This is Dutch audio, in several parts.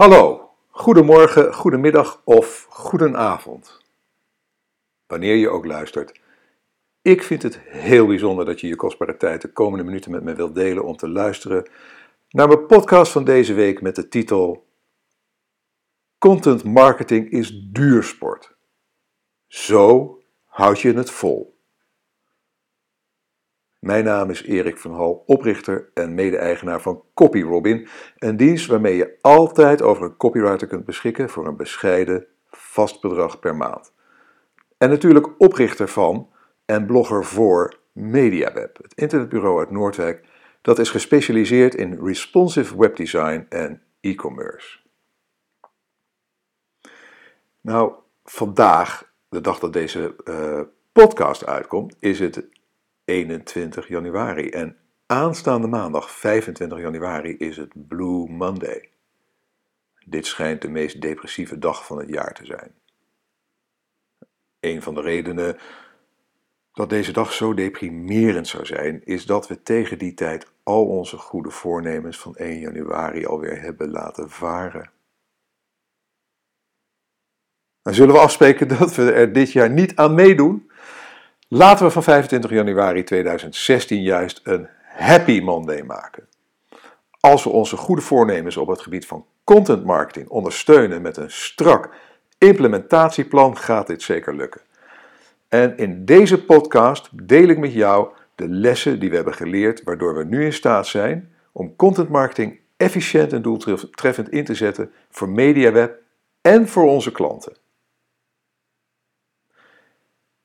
Hallo, goedemorgen, goedemiddag of goedenavond. Wanneer je ook luistert. Ik vind het heel bijzonder dat je je kostbare tijd de komende minuten met me wilt delen om te luisteren naar mijn podcast van deze week met de titel Content marketing is duursport. Zo houd je het vol. Mijn naam is Erik van Hal, oprichter en mede-eigenaar van CopyRobin, een dienst waarmee je altijd over een copywriter kunt beschikken voor een bescheiden vast bedrag per maand. En natuurlijk oprichter van en blogger voor MediaWeb, het internetbureau uit Noordwijk dat is gespecialiseerd in responsive webdesign en e-commerce. Nou, vandaag, de dag dat deze uh, podcast uitkomt, is het 21 januari. En aanstaande maandag 25 januari is het Blue Monday. Dit schijnt de meest depressieve dag van het jaar te zijn. Een van de redenen dat deze dag zo deprimerend zou zijn, is dat we tegen die tijd al onze goede voornemens van 1 januari alweer hebben laten varen. Dan zullen we afspreken dat we er dit jaar niet aan meedoen Laten we van 25 januari 2016 juist een Happy Monday maken. Als we onze goede voornemens op het gebied van content marketing ondersteunen met een strak implementatieplan, gaat dit zeker lukken. En in deze podcast deel ik met jou de lessen die we hebben geleerd, waardoor we nu in staat zijn om content marketing efficiënt en doeltreffend in te zetten voor MediaWeb en voor onze klanten.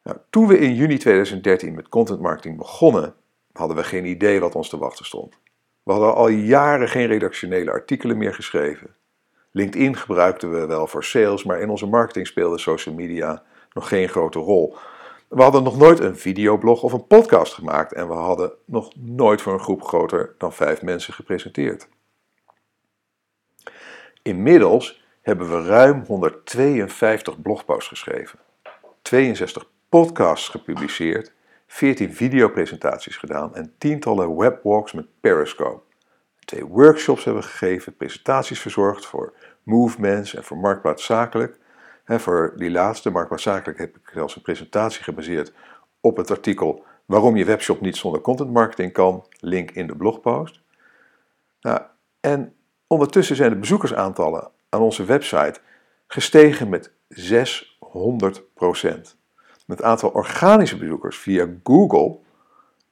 Nou, toen we in juni 2013 met content marketing begonnen, hadden we geen idee wat ons te wachten stond. We hadden al jaren geen redactionele artikelen meer geschreven. LinkedIn gebruikten we wel voor sales, maar in onze marketing speelde social media nog geen grote rol. We hadden nog nooit een videoblog of een podcast gemaakt en we hadden nog nooit voor een groep groter dan vijf mensen gepresenteerd. Inmiddels hebben we ruim 152 blogposts geschreven, 62 podcasts gepubliceerd, 14 videopresentaties gedaan en tientallen webwalks met Periscope. Twee workshops hebben gegeven, presentaties verzorgd voor Movements en voor Marktplaats Zakelijk. En voor die laatste, Marktplaats Zakelijk, heb ik zelfs een presentatie gebaseerd op het artikel Waarom je webshop niet zonder content marketing kan, link in de blogpost. Nou, en ondertussen zijn de bezoekersaantallen aan onze website gestegen met 600 procent. Het aantal organische bezoekers via Google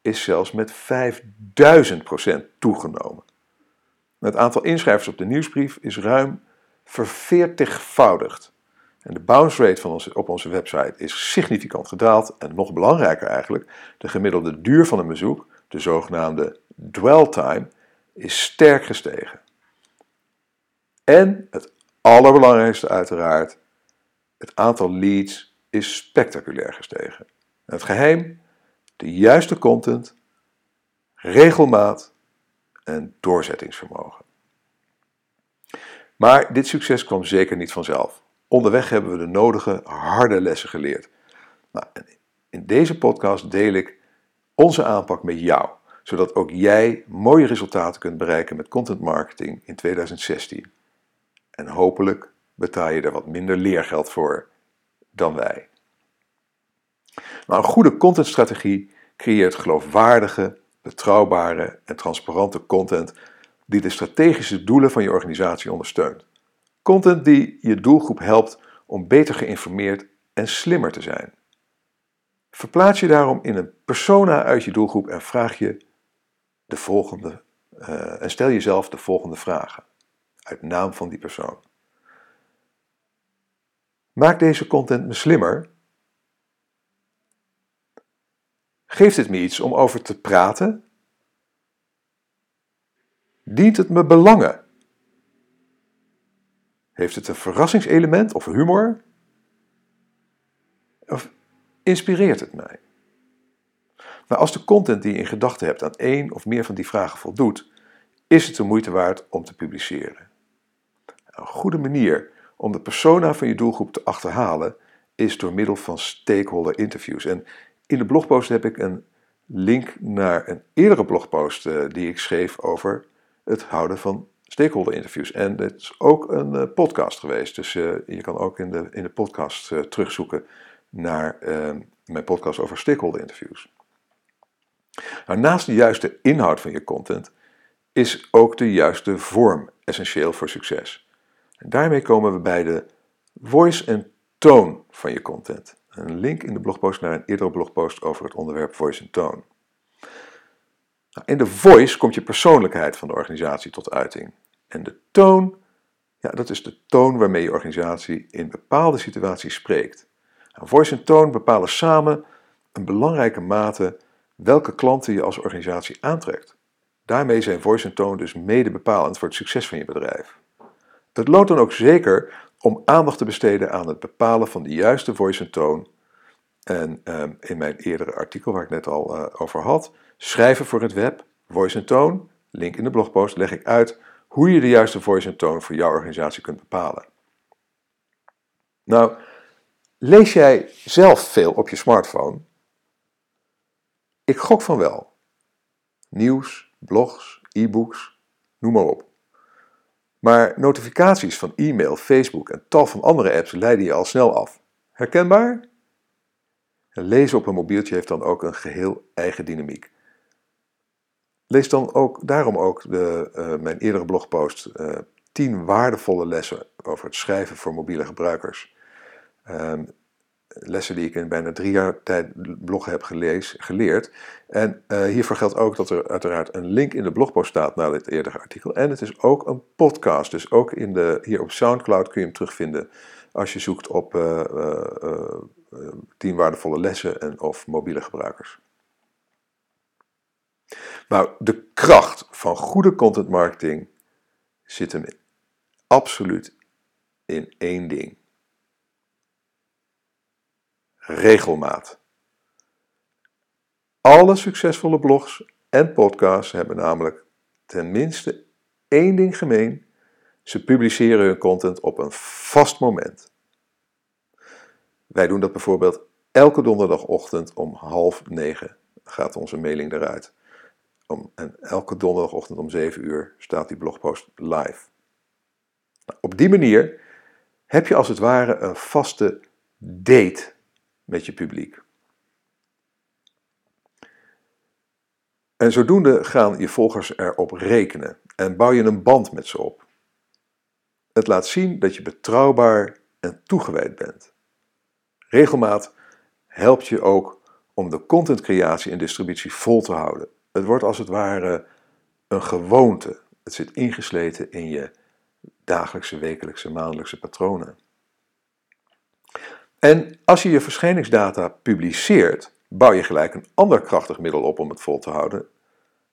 is zelfs met 5000% toegenomen. Het aantal inschrijvers op de nieuwsbrief is ruim verveertigvoudigd. En de bounce rate van op onze website is significant gedaald. En nog belangrijker eigenlijk, de gemiddelde duur van een bezoek, de zogenaamde dwell time, is sterk gestegen. En het allerbelangrijkste uiteraard, het aantal leads is spectaculair gestegen. Het geheim, de juiste content, regelmaat en doorzettingsvermogen. Maar dit succes kwam zeker niet vanzelf. Onderweg hebben we de nodige harde lessen geleerd. Nou, in deze podcast deel ik onze aanpak met jou, zodat ook jij mooie resultaten kunt bereiken met content marketing in 2016. En hopelijk betaal je er wat minder leergeld voor dan wij. Maar een goede contentstrategie creëert geloofwaardige, betrouwbare en transparante content die de strategische doelen van je organisatie ondersteunt. Content die je doelgroep helpt om beter geïnformeerd en slimmer te zijn. Verplaats je daarom in een persona uit je doelgroep en vraag je de volgende uh, en stel jezelf de volgende vragen uit naam van die persoon. Maak deze content me slimmer? Geeft het me iets om over te praten? Dient het me belangen? Heeft het een verrassingselement of humor? Of inspireert het mij? Maar als de content die je in gedachten hebt aan één of meer van die vragen voldoet, is het de moeite waard om te publiceren. Een goede manier om de persona van je doelgroep te achterhalen is door middel van stakeholder interviews. En in de blogpost heb ik een link naar een eerdere blogpost uh, die ik schreef over het houden van stakeholder interviews. En het is ook een uh, podcast geweest. Dus uh, je kan ook in de, in de podcast terugzoeken naar ehm, mijn podcast over stakeholder interviews. Nou, naast de juiste inhoud van je content is ook de juiste vorm essentieel voor succes. Daarmee komen we bij de voice en tone van je content. Een link in de blogpost naar een eerdere blogpost over het onderwerp voice en tone. Nou, in de voice komt je persoonlijkheid van de organisatie tot uiting. En de toon, ja, dat is de toon waarmee je organisatie in bepaalde situaties spreekt. Nou, voice en toon bepalen samen een belangrijke mate welke klanten je als organisatie aantrekt. Daarmee zijn voice en toon dus mede bepalend voor het succes van je bedrijf. Het loont dan ook zeker om aandacht te besteden aan het bepalen van de juiste voice en toon. En ehm, in mijn eerdere artikel waar ik net al uh, over had, schrijven voor het web, voice en toon, link in de blogpost, leg ik uit hoe je de juiste voice en toon voor jouw organisatie kunt bepalen. Nou, lees jij zelf veel op je smartphone? Ik gok van wel. Nieuws, blogs, e-books, noem maar op. Maar notificaties van e-mail, Facebook en tal van andere apps leiden je al snel af. Herkenbaar? lezen op een mobieltje heeft dan ook een geheel eigen dynamiek. Lees dan ook, daarom ook de, uh, mijn eerdere blogpost uh, eh, 10 waardevolle lessen over het schrijven voor mobiele gebruikers. Um, lessen die ik in bijna drie jaar tijd bloggen heb gelees, geleerd. En uh, hiervoor geldt ook dat er uiteraard een link in de blogpost staat naar dit eerdere artikel. En het is ook een podcast, dus ook in de, hier op Soundcloud kun je hem terugvinden als je zoekt op uh, 10 waardevolle lessen en of mobiele gebruikers. Nou, de kracht van goede content marketing zit hem absoluut in één ding regelmaat. Alle succesvolle blogs en podcasts hebben namelijk tenminste één ding gemeen. Ze publiceren hun content op een vast moment. Wij doen dat bijvoorbeeld elke donderdagochtend om half negen gaat onze mailing eruit. Om, en elke donderdagochtend om 7 uur staat die blogpost live. Nou, op die manier heb je als het ware een vaste date met je publiek. En zodoende gaan je volgers erop rekenen en bouw je een band met ze op. Het laat zien dat je betrouwbaar en toegewijd bent. Regelmaat helpt je ook om de contentcreatie en distributie vol te houden. Het wordt als het ware een gewoonte. Het zit ingesleten in je dagelijkse, wekelijkse, maandelijkse patronen. En als je je verschijningsdata publiceert, bouw je gelijk een ander krachtig middel op om het vol te houden: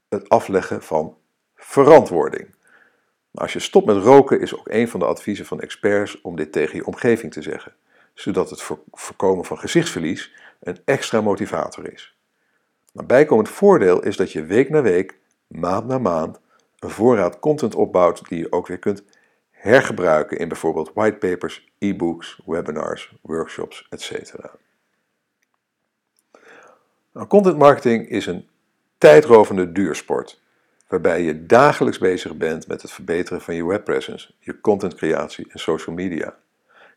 het afleggen van verantwoording. Als je stopt met roken is ook een van de adviezen van experts om dit tegen je omgeving te zeggen, zodat het voorkomen van gezichtsverlies een extra motivator is. Een bijkomend voordeel is dat je week na week, maand na maand, een voorraad content opbouwt die je ook weer kunt hergebruiken in bijvoorbeeld whitepapers, e-books, webinars, workshops, etc. Nou, content marketing is een tijdrovende duursport, waarbij je dagelijks bezig bent met het verbeteren van je webpresence, je contentcreatie en social media.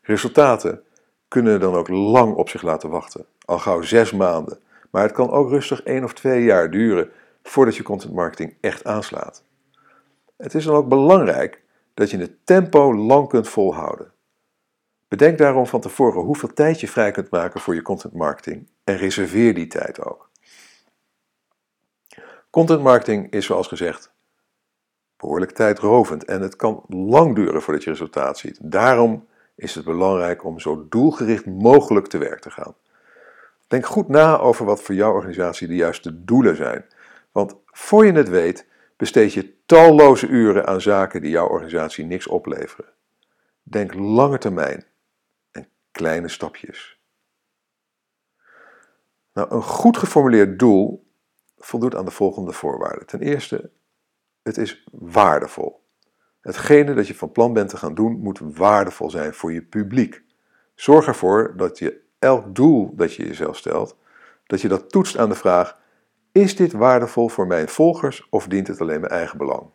Resultaten kunnen dan ook lang op zich laten wachten, al gauw zes maanden, maar het kan ook rustig één of twee jaar duren voordat je content marketing echt aanslaat. Het is dan ook belangrijk dat je het tempo lang kunt volhouden. Bedenk daarom van tevoren hoeveel tijd je vrij kunt maken voor je content marketing en reserveer die tijd ook. Content marketing is zoals gezegd behoorlijk tijdrovend en het kan lang duren voordat je resultaat ziet. Daarom is het belangrijk om zo doelgericht mogelijk te werk te gaan. Denk goed na over wat voor jouw organisatie de juiste doelen zijn. Want voor je het weet, besteed je talloze uren aan zaken die jouw organisatie niks opleveren. Denk lange termijn en kleine stapjes. Nou, een goed geformuleerd doel voldoet aan de volgende voorwaarden. Ten eerste, het is waardevol. Hetgene dat je van plan bent te gaan doen, moet waardevol zijn voor je publiek. Zorg ervoor dat je elk doel dat je jezelf stelt, dat je dat toetst aan de vraag: is dit waardevol voor mijn volgers of dient het alleen mijn eigen belang?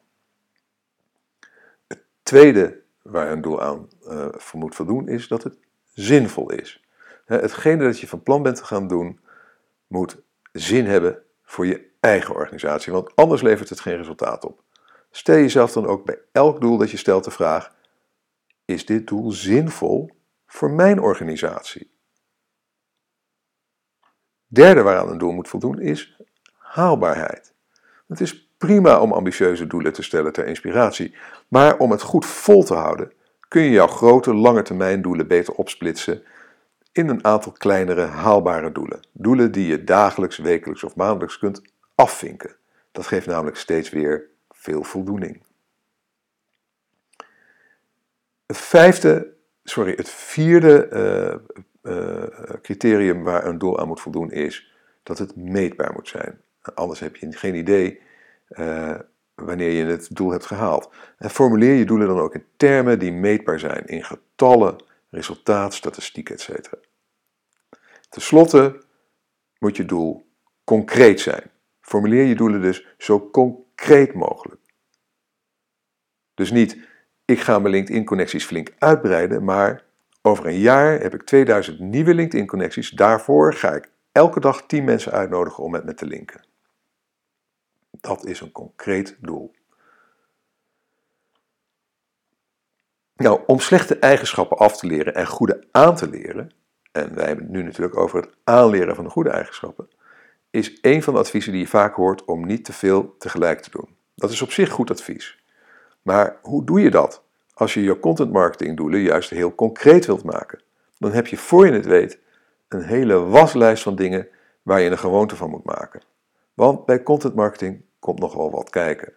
tweede waar een doel aan uh, voor moet voldoen is dat het zinvol is. Hetgene dat je van plan bent te gaan doen, moet zin hebben voor je eigen organisatie, want anders levert het geen resultaat op. Stel jezelf dan ook bij elk doel dat je stelt de vraag: is dit doel zinvol voor mijn organisatie? Derde waaraan een doel moet voldoen is haalbaarheid. Het is prima om ambitieuze doelen te stellen ter inspiratie, maar om het goed vol te houden kun je jouw grote lange termijn doelen beter opsplitsen in een aantal kleinere haalbare doelen. Doelen die je dagelijks, wekelijks of maandelijks kunt afvinken. Dat geeft namelijk steeds weer veel voldoening. Het vijfde, sorry, het vierde uh, uh, criterium waar een doel aan moet voldoen is dat het meetbaar moet zijn. Anders heb je geen idee uh, wanneer je het doel hebt gehaald. En formuleer je doelen dan ook in termen die meetbaar zijn, in getallen, resultaat, statistiek, etc. Ten slotte moet je doel concreet zijn. Formuleer je doelen dus zo concreet mogelijk. Dus niet, ik ga mijn LinkedIn-connecties flink uitbreiden, maar over een jaar heb ik 2000 nieuwe LinkedIn-connecties. Daarvoor ga ik elke dag 10 mensen uitnodigen om met me te linken. Dat is een concreet doel. Nou, om slechte eigenschappen af te leren en goede aan te leren, en wij hebben het nu natuurlijk over het aanleren van de goede eigenschappen, is een van de adviezen die je vaak hoort om niet te veel tegelijk te doen. Dat is op zich goed advies. Maar hoe doe je dat als je je content marketing doelen juist heel concreet wilt maken? Dan heb je voor je het weet een hele waslijst van dingen waar je een gewoonte van moet maken. Want bij content marketing komt nogal wat kijken.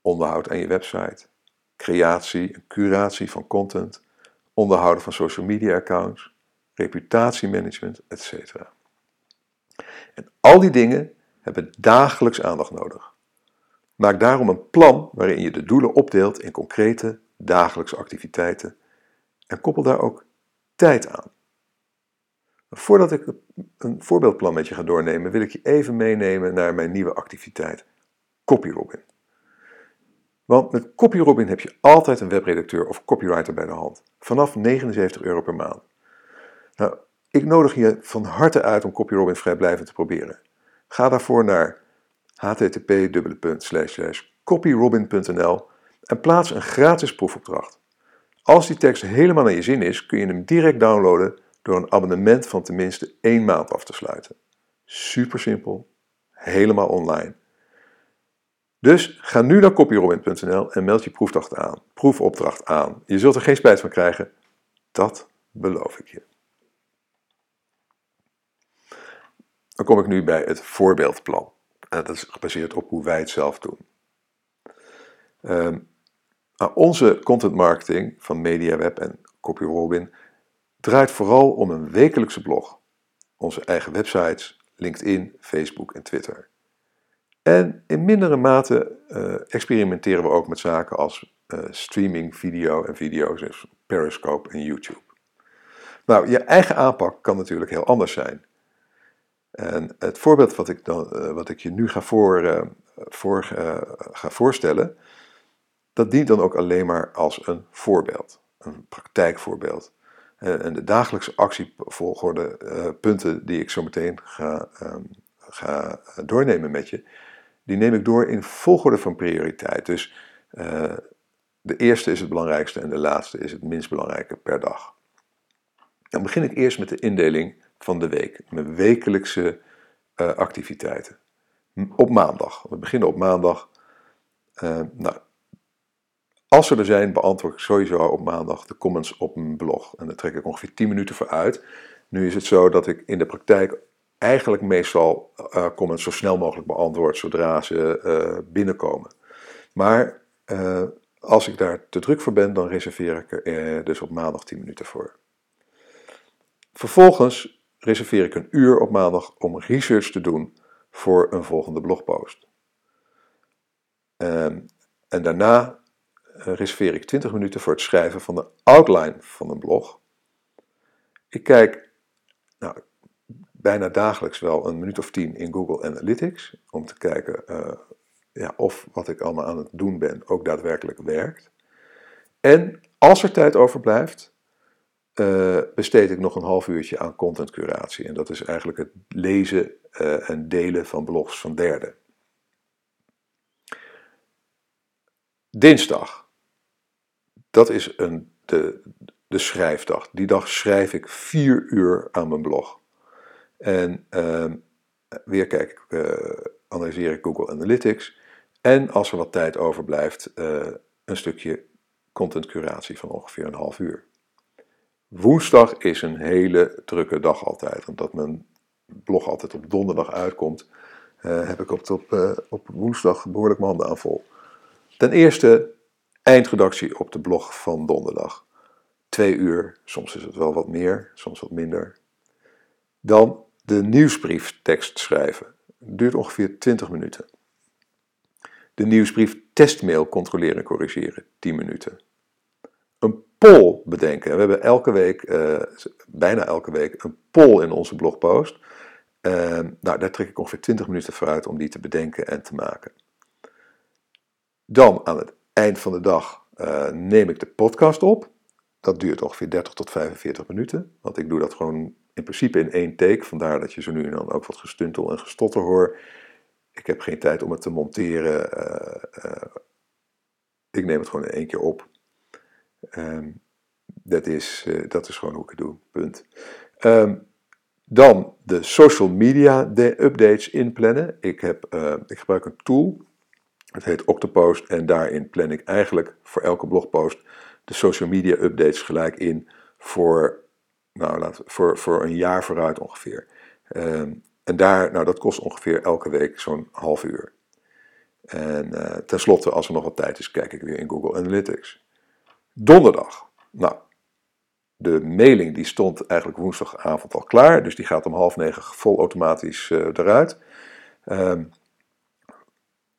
Onderhoud aan je website, creatie en curatie van content, onderhouden van social media accounts, reputatiemanagement, etc. En al die dingen hebben dagelijks aandacht nodig. Maak daarom een plan waarin je de doelen opdeelt in concrete dagelijkse activiteiten en koppel daar ook tijd aan. Voordat ik een voorbeeldplan met je ga doornemen, wil ik je even meenemen naar mijn nieuwe activiteit, CopyRobin. Want met CopyRobin heb je altijd een webredacteur of copywriter bij de hand, vanaf 79 euro per maand. Nou, ik nodig je van harte uit om CopyRobin vrijblijvend te proberen. Ga daarvoor naar http://copyrobin.nl en plaats een gratis proefopdracht. Als die tekst helemaal naar je zin is, kun je hem direct downloaden door een abonnement van tenminste één maand af te sluiten. Super simpel, helemaal online. Dus ga nu naar copyrobin.nl en meld je proefopdracht aan. proefopdracht aan. Je zult er geen spijt van krijgen, dat beloof ik je. Dan kom ik nu bij het voorbeeldplan. En dat is gebaseerd op hoe wij het zelf doen. Um, onze content marketing van MediaWeb en CopyRobin draait vooral om een wekelijkse blog, onze eigen websites, LinkedIn, Facebook en Twitter. En in mindere mate uh, experimenteren we ook met zaken als uh, streaming, video en video's, dus Periscope en YouTube. Nou, je eigen aanpak kan natuurlijk heel anders zijn. En het voorbeeld wat ik, dan, uh, wat ik je nu ga, voor, voor ga voorstellen, dat dient dan ook alleen maar als een voorbeeld, een praktijkvoorbeeld. Eh, en de dagelijkse actievolgorde, uh, punten die ik zo meteen ga, um, ga doornemen met je, die neem ik door in volgorde van prioriteit. Dus uh, de eerste is het belangrijkste en de laatste is het minst belangrijke per dag. Dan begin ik eerst met de indeling van de week, mijn wekelijkse activiteiten. Op maandag. We beginnen op maandag. Nou, als ze er zijn, beantwoord ik sowieso op maandag de comments op mijn blog. En daar trek ik ongeveer 10 minuten voor uit. Nu is het zo dat ik in de praktijk eigenlijk meestal uh, comments zo snel mogelijk beantwoord zodra ze uh, binnenkomen. Maar uh, als ik daar te druk voor ben, dan reserveer ik er dus op maandag 10 minuten voor. Vervolgens reserveer ik een uur op maandag om research te doen voor een volgende blogpost. Um, en daarna eh, reserveer ik 20 minuten voor het schrijven van de outline van een blog. Ik kijk nou, bijna dagelijks wel een minuut of tien in Google Analytics om te kijken uh, ja, of wat ik allemaal aan het doen ben ook daadwerkelijk werkt. En als er tijd overblijft, uh, besteed ik nog een half uurtje aan contentcuratie. En dat is eigenlijk het lezen en delen van blogs van derden. Dinsdag. Dat is een, de, de schrijfdag. Die dag schrijf ik vier uur aan mijn blog. En uh, weer kijk ik, uh, analyseer ik Google Analytics. En als er wat tijd overblijft, uh, een stukje contentcuratie van ongeveer een half uur. Woensdag is een hele drukke dag altijd. Omdat mijn blog altijd op donderdag uitkomt, uh, heb ik op, op, op woensdag behoorlijk mijn handen aan vol. Ten eerste eindredactie op de blog van donderdag. Twee uur, soms is het wel wat meer, soms wat minder. Dan de nieuwsbrieftekst schrijven. Duurt ongeveer 20 minuten. De nieuwsbrief testmail controleren en corrigeren, 10 minuten. Een poll bedenken. We hebben elke week, uh, bijna elke week, een poll in onze blogpost. Uh, nou, daar trek ik ongeveer 20 minuten voor uit om die te bedenken en te maken. Dan aan het eind van de dag uh, neem ik de podcast op. Dat duurt ongeveer 30 tot 45 minuten, want ik doe dat gewoon in principe in één take. Vandaar dat je zo nu en dan ook wat gestuntel en gestotter hoort. Ik heb geen tijd om het te monteren. Uh, uh, ik neem het gewoon in één keer op. Um, dat, is, dat is gewoon hoe ik het doe. Punt. Um, dan de social media de updates inplannen. Ik, heb, ik gebruik een tool. Het heet Octopost. En daarin plan ik eigenlijk voor elke blogpost de social media updates gelijk in voor nou, laat, voor, voor een jaar vooruit ongeveer. Um, en daar, nou, dat kost ongeveer elke week zo'n half uur. En uh, tenslotte, als er nog wat tijd is, kijk ik weer in Google Analytics. Donderdag. Nou, de mailing die stond eigenlijk woensdagavond al klaar, dus die gaat om half negen vol automatisch uh, eruit. Um,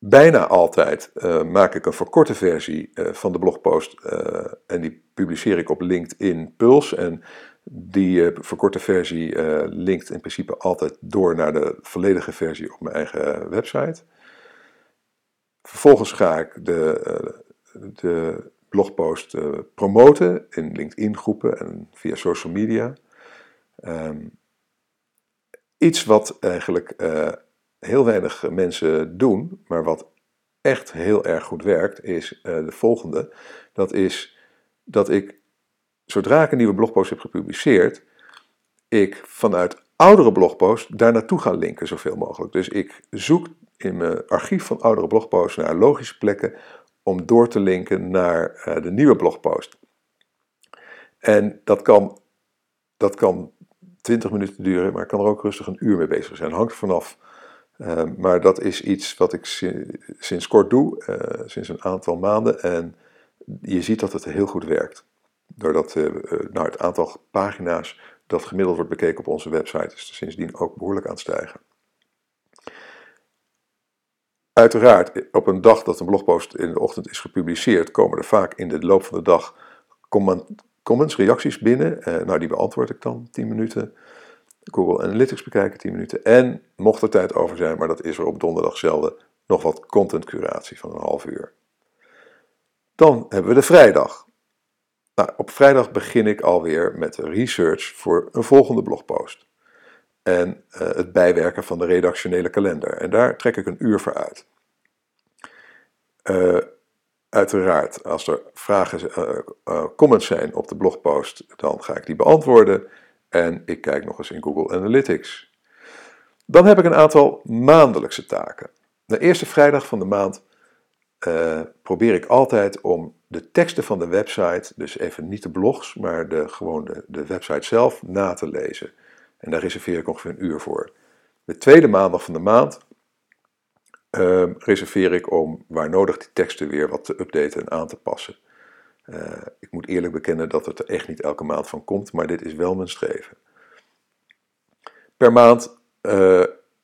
bijna altijd uh, maak ik een verkorte versie uh, van de blogpost uh, en die publiceer ik op LinkedIn Puls. En die verkorte versie linkt in principe altijd door naar de volledige versie op mijn eigen website. Vervolgens ga ik de, de blogpost promoten in LinkedIn groepen en via social media. Um, iets wat eigenlijk heel weinig mensen doen, maar wat echt heel erg goed werkt, is uh, de volgende. Dat is dat ik, zodra ik een nieuwe blogpost heb gepubliceerd, ik vanuit oudere blogposts daar naartoe ga linken zoveel mogelijk. Dus ik zoek in mijn archief van oudere blogposts naar logische plekken om door te linken naar uh, de nieuwe blogpost. En dat kan, dat kan 20 minuten duren, maar ik kan er ook rustig een uur mee bezig zijn. Hangt vanaf uh, maar dat is iets wat ik sinds kort doe, uh, sinds een aantal maanden. En je ziet dat het heel goed werkt. Doordat uh, het aantal pagina's dat gemiddeld wordt bekeken op onze website is sindsdien ook behoorlijk aan het stijgen. Uiteraard, op een dag dat een blogpost in de ochtend is gepubliceerd, komen er vaak in de loop van de dag comments, reacties binnen. nou, die beantwoord ik dan 10 minuten. Google Analytics bekijken, 10 minuten. En mocht er tijd over zijn, maar dat is er op donderdag zelden, nog wat contentcuratie van een half uur. Dan hebben we de vrijdag. Nou, op vrijdag begin ik alweer met research voor een volgende blogpost. En uh, het bijwerken van de redactionele kalender. En daar trek ik een uur voor uit. Uh, uiteraard, als er vragen, uh, comments zijn op de blogpost, dan ga ik die beantwoorden. En ik kijk nog eens in Google Analytics. Dan heb ik een aantal maandelijkse taken. De eerste vrijdag van de maand uh, probeer ik altijd om de teksten van de website, dus even niet de blogs, maar de, gewoon de, website zelf, na te lezen. En daar reserveer ik ongeveer een uur voor. De tweede maandag van de maand uh, reserveer ik om waar nodig die teksten weer wat te updaten en aan te passen. Uh, ik moet eerlijk bekennen dat het er echt niet elke maand van komt, maar dit is wel mijn streven. Per maand uh,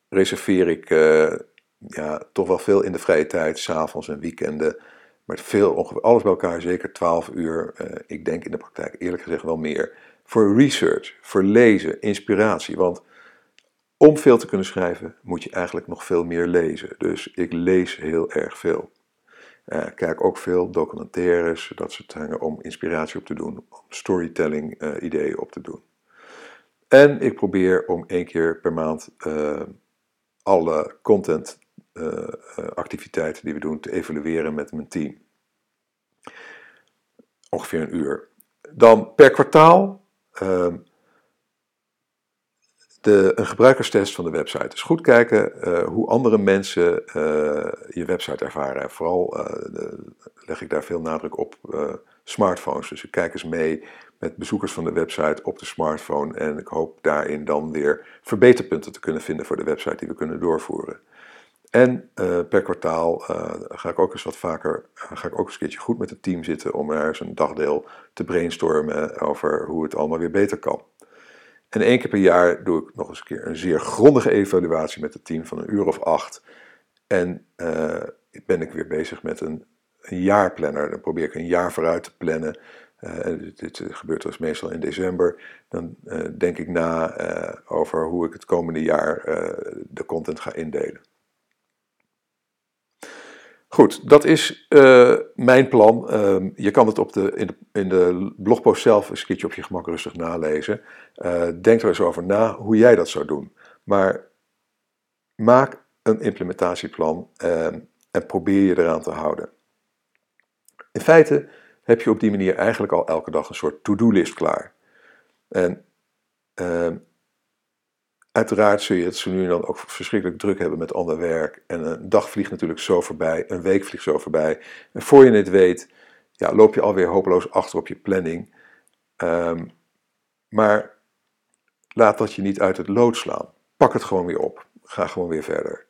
reserveer ik uh, ja, toch wel veel in de vrije tijd, s'avonds en weekenden. Maar veel, ongeveer alles bij elkaar, zeker 12 uur. ik denk in de praktijk eerlijk gezegd wel meer. Voor research, voor lezen, inspiratie. Want om veel te kunnen schrijven moet je eigenlijk nog veel meer lezen. Dus ik lees heel erg veel. Uh, kijk ook veel documentaires, dat soort dingen, om inspiratie op te doen, om storytelling uh, ideeën op te doen. En ik probeer om één keer per maand uh, alle content activiteiten die we doen te evalueren met mijn team. Ongeveer een uur. Dan per kwartaal ehm, de, een gebruikerstest van de website. Dus goed kijken uh, hoe andere mensen uh, je website ervaren. En vooral de, leg ik daar veel nadruk op smartphones. Dus ik kijk eens mee met bezoekers van de website op de smartphone. En ik hoop daarin dan weer verbeterpunten te kunnen vinden voor de website die we kunnen doorvoeren. En per kwartaal ga ik ook eens wat vaker, ga ik ook eens een keertje goed met het team zitten om er eens een dagdeel te brainstormen over hoe het allemaal weer beter kan. En één keer per jaar doe ik nog eens een keer een zeer grondige evaluatie met het team van een uur of acht. En uh, ben ik weer bezig met een, jaarplanner. Dan probeer ik een jaar vooruit te plannen. Uh, dit, gebeurt dus meestal in december. Dan denk ik na over hoe ik het komende jaar de content ga indelen. Goed, dat is uh, mijn plan. Uh, je kan het op de, in, de, in de blogpost zelf een keertje op je gemak rustig nalezen. Uh, denk er eens over na hoe jij dat zou doen. Maar maak een implementatieplan ehm, en probeer je eraan te houden. In feite heb je op die manier eigenlijk al elke dag een soort to-do-list klaar. En ehm, Uiteraard zul je het zo nu en dan ook verschrikkelijk druk hebben met ander werk. En een dag vliegt natuurlijk zo voorbij, een week vliegt zo voorbij. En voor je het weet, ja, loop je alweer hopeloos achter op je planning. Um, maar laat dat je niet uit het lood slaan. Pak het gewoon weer op. Ga gewoon weer verder.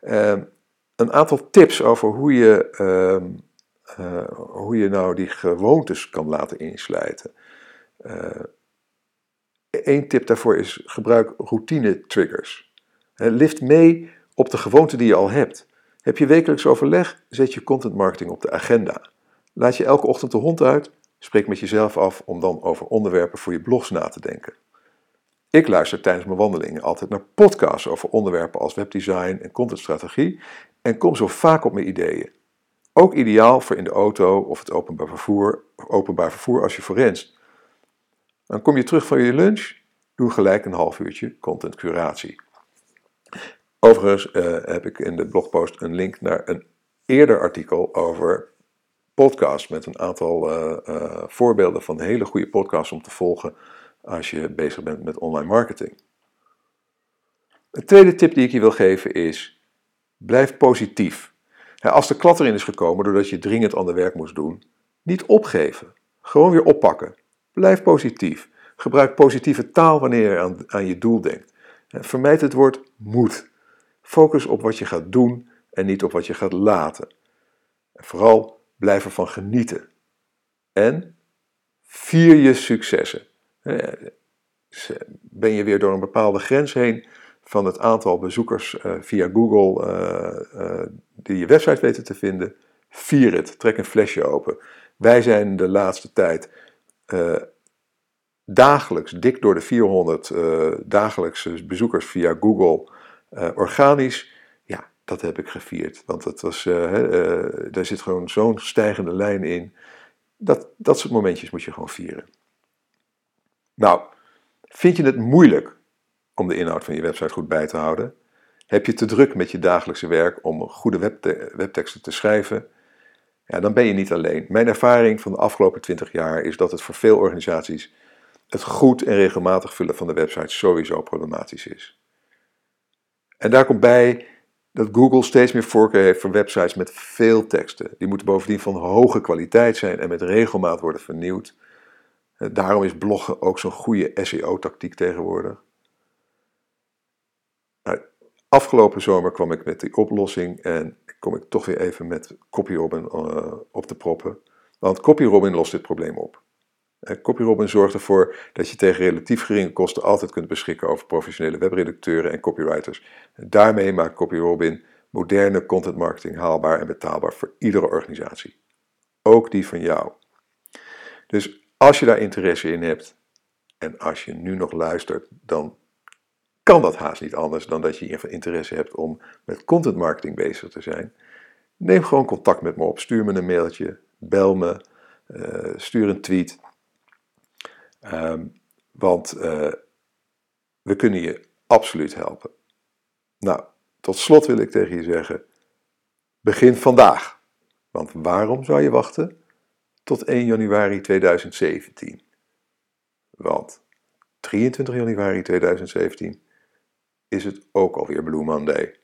Um, een aantal tips over hoe je, um, uh, hoe je nou die gewoontes kan laten inslijten. Uh, Eén tip daarvoor is gebruik routine triggers. Lift mee op de gewoonte die je al hebt. Heb je wekelijks overleg, zet je content marketing op de agenda. Laat je elke ochtend de hond uit, spreek met jezelf af om dan over onderwerpen voor je blogs na te denken. Ik luister tijdens mijn wandelingen altijd naar podcasts over onderwerpen als webdesign en contentstrategie en kom zo vaak op mijn ideeën. Ook ideaal voor in de auto of het openbaar vervoer, openbaar vervoer als je forenst. Dan kom je terug van je lunch, doe gelijk een half uurtje content curatie. Overigens uh, heb ik in de blogpost een link naar een eerder artikel over podcasts met een aantal uh, uh, voorbeelden van hele goede podcasts om te volgen als je bezig bent met online marketing. Een tweede tip die ik je wil geven is: blijf positief. als de klat erin is gekomen doordat je dringend ander werk moest doen, niet opgeven. Gewoon weer oppakken. Blijf positief. Gebruik positieve taal wanneer je aan, je doel denkt. Vermijd het woord moet. Focus op wat je gaat doen en niet op wat je gaat laten. En vooral blijf ervan genieten. En vier je successen. Ben je weer door een bepaalde grens heen van het aantal bezoekers uh, via Google uh, die je website weten te vinden? Vier het. Trek een flesje open. Wij zijn de laatste tijd uh, dagelijks, dik door de 400 uh, eh, dagelijkse bezoekers via Google uh, organisch. Ja, dat heb ik gevierd. Want het was, daar zit gewoon zo'n stijgende lijn in. Dat, dat soort momentjes moet je gewoon vieren. Nou, vind je het moeilijk om de inhoud van je website goed bij te houden? Heb je te druk met je dagelijkse werk om goede webteksten te schrijven? Ja, dan ben je niet alleen. Mijn ervaring van de afgelopen 20 jaar is dat het voor veel organisaties het goed en regelmatig vullen van de website sowieso problematisch is. En daar komt bij dat Google steeds meer voorkeur heeft voor websites met veel teksten. Die moeten bovendien van hoge kwaliteit zijn en met regelmaat worden vernieuwd. Eh, daarom is bloggen ook zo'n goede SEO-tactiek tegenwoordig. Nou, afgelopen zomer kwam ik met die oplossing en kom ik toch weer even met CopyRobin uh, op te proppen. Want CopyRobin lost dit probleem op. CopyRobin zorgt ervoor dat je tegen relatief geringe kosten altijd kunt beschikken over professionele webredacteuren en copywriters. Daarmee maakt CopyRobin moderne content marketing haalbaar en betaalbaar voor iedere organisatie. Ook die van jou. Dus als je daar interesse in hebt en als je nu nog luistert, dan kan dat haast niet anders dan dat je interesse hebt om met content marketing bezig te zijn. Neem gewoon contact met me op. Stuur me een mailtje, bel me, uh, stuur een tweet. Um, want uh, we kunnen je absoluut helpen. Nou, tot slot wil ik tegen je zeggen: begin vandaag. Want waarom zou je wachten tot 1 januari 2017? Want 23 januari 2017 is het ook alweer Blue Monday.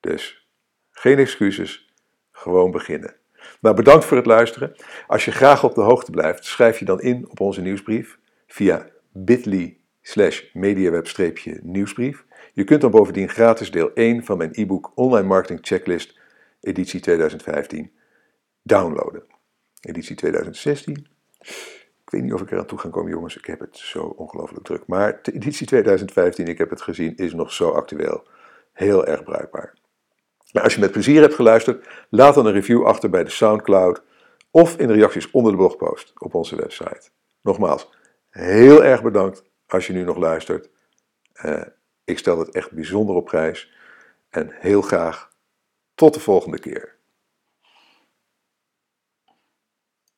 Dus geen excuses, gewoon beginnen. Nou, bedankt voor het luisteren. Als je graag op de hoogte blijft, schrijf je dan in op onze nieuwsbrief via bit.ly slash mediaweb-nieuwsbrief. Je kunt dan bovendien gratis deel 1 van mijn e-book Online Marketing Checklist editie 2015 downloaden. Editie 2016. Ik weet niet of ik eraan toe ga komen, jongens. Ik heb het zo ongelooflijk druk. Maar de editie 2015, ik heb het gezien, is nog zo actueel. Heel erg bruikbaar. Nou, als je met plezier hebt geluisterd, laat dan een review achter bij de SoundCloud of in de reacties onder de blogpost op onze website. Nogmaals, heel erg bedankt als je nu nog luistert. Uh, ik stel het echt bijzonder op prijs. En heel graag tot de volgende keer.